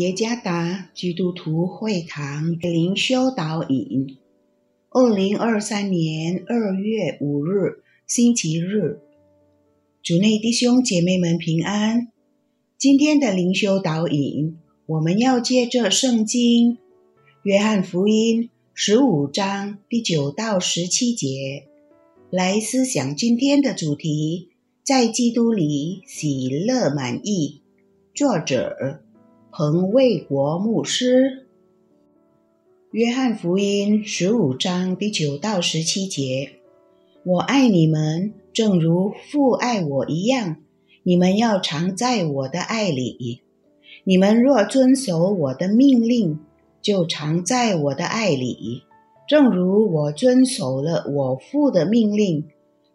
耶加达基督徒会堂灵修导引，二零二三年二月五日星期日，主内弟兄姐妹们平安。今天的灵修导引，我们要借着圣经约翰福音十五章第九到十七节来思想今天的主题：在基督里喜乐满意。作者。彭卫国牧师，约翰福音十五章第九到十七节：我爱你们，正如父爱我一样。你们要常在我的爱里。你们若遵守我的命令，就常在我的爱里，正如我遵守了我父的命令，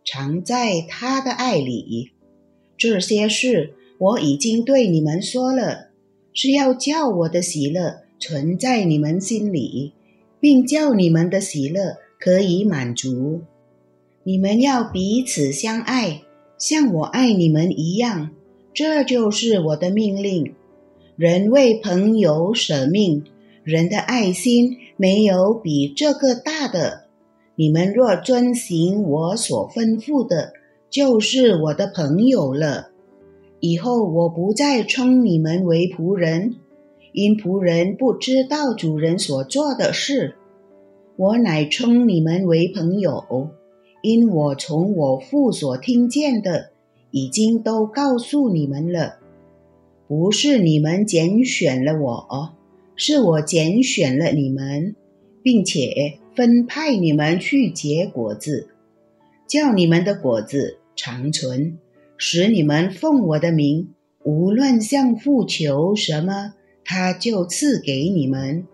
常在他的爱里。这些事我已经对你们说了。是要叫我的喜乐存在你们心里，并叫你们的喜乐可以满足。你们要彼此相爱，像我爱你们一样。这就是我的命令。人为朋友舍命，人的爱心没有比这个大的。你们若遵行我所吩咐的，就是我的朋友了。以后我不再称你们为仆人，因仆人不知道主人所做的事。我乃称你们为朋友，因我从我父所听见的，已经都告诉你们了。不是你们拣选了我，是我拣选了你们，并且分派你们去结果子，叫你们的果子长存。使你们奉我的名，无论向父求什么，他就赐给你们。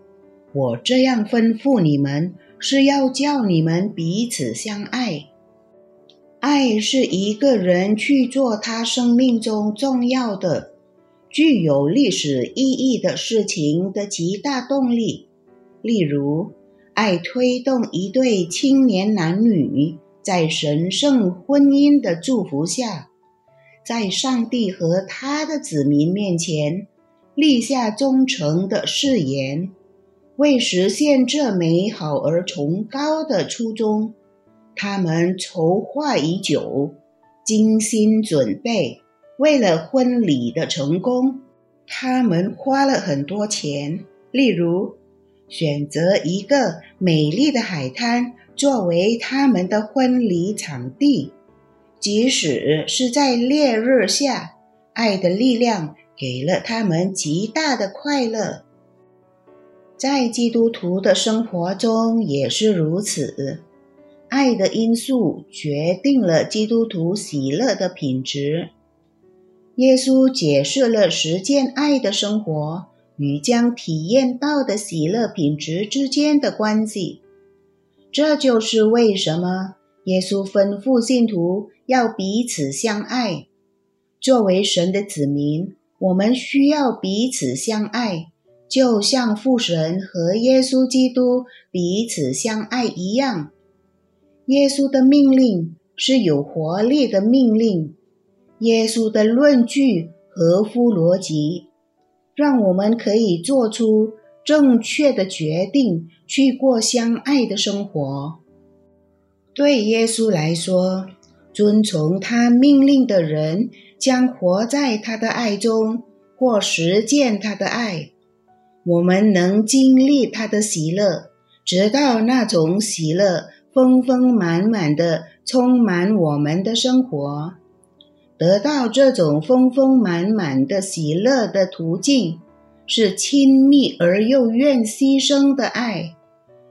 我这样吩咐你们，是要叫你们彼此相爱。爱是一个人去做他生命中重要的、具有历史意义的事情的极大动力。例如，爱推动一对青年男女在神圣婚姻的祝福下。在上帝和他的子民面前立下忠诚的誓言，为实现这美好而崇高的初衷，他们筹划已久，精心准备。为了婚礼的成功，他们花了很多钱，例如选择一个美丽的海滩作为他们的婚礼场地。即使是在烈日下，爱的力量给了他们极大的快乐。在基督徒的生活中也是如此，爱的因素决定了基督徒喜乐的品质。耶稣解释了实践爱的生活与将体验到的喜乐品质之间的关系。这就是为什么。耶稣吩咐信徒要彼此相爱。作为神的子民，我们需要彼此相爱，就像父神和耶稣基督彼此相爱一样。耶稣的命令是有活力的命令，耶稣的论据合乎逻辑，让我们可以做出正确的决定，去过相爱的生活。对耶稣来说，遵从他命令的人将活在他的爱中，或实践他的爱。我们能经历他的喜乐，直到那种喜乐丰丰满满的充满我们的生活。得到这种丰丰满满的喜乐的途径，是亲密而又愿牺牲的爱，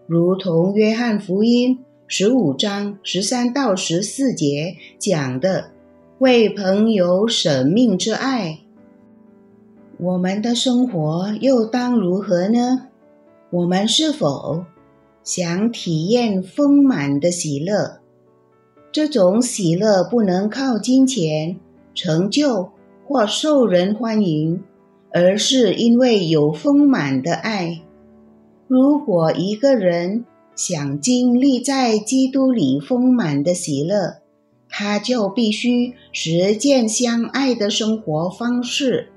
如同约翰福音。十五章十三到十四节讲的为朋友舍命之爱，我们的生活又当如何呢？我们是否想体验丰满的喜乐？这种喜乐不能靠金钱、成就或受人欢迎，而是因为有丰满的爱。如果一个人，想经历在基督里丰满的喜乐，他就必须实践相爱的生活方式。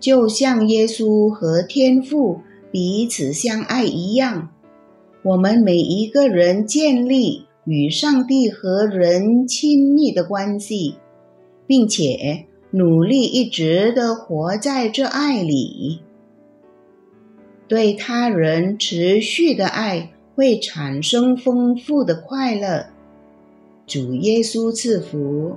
就像耶稣和天父彼此相爱一样，我们每一个人建立与上帝和人亲密的关系，并且努力一直的活在这爱里。对他人持续的爱会产生丰富的快乐。主耶稣赐福。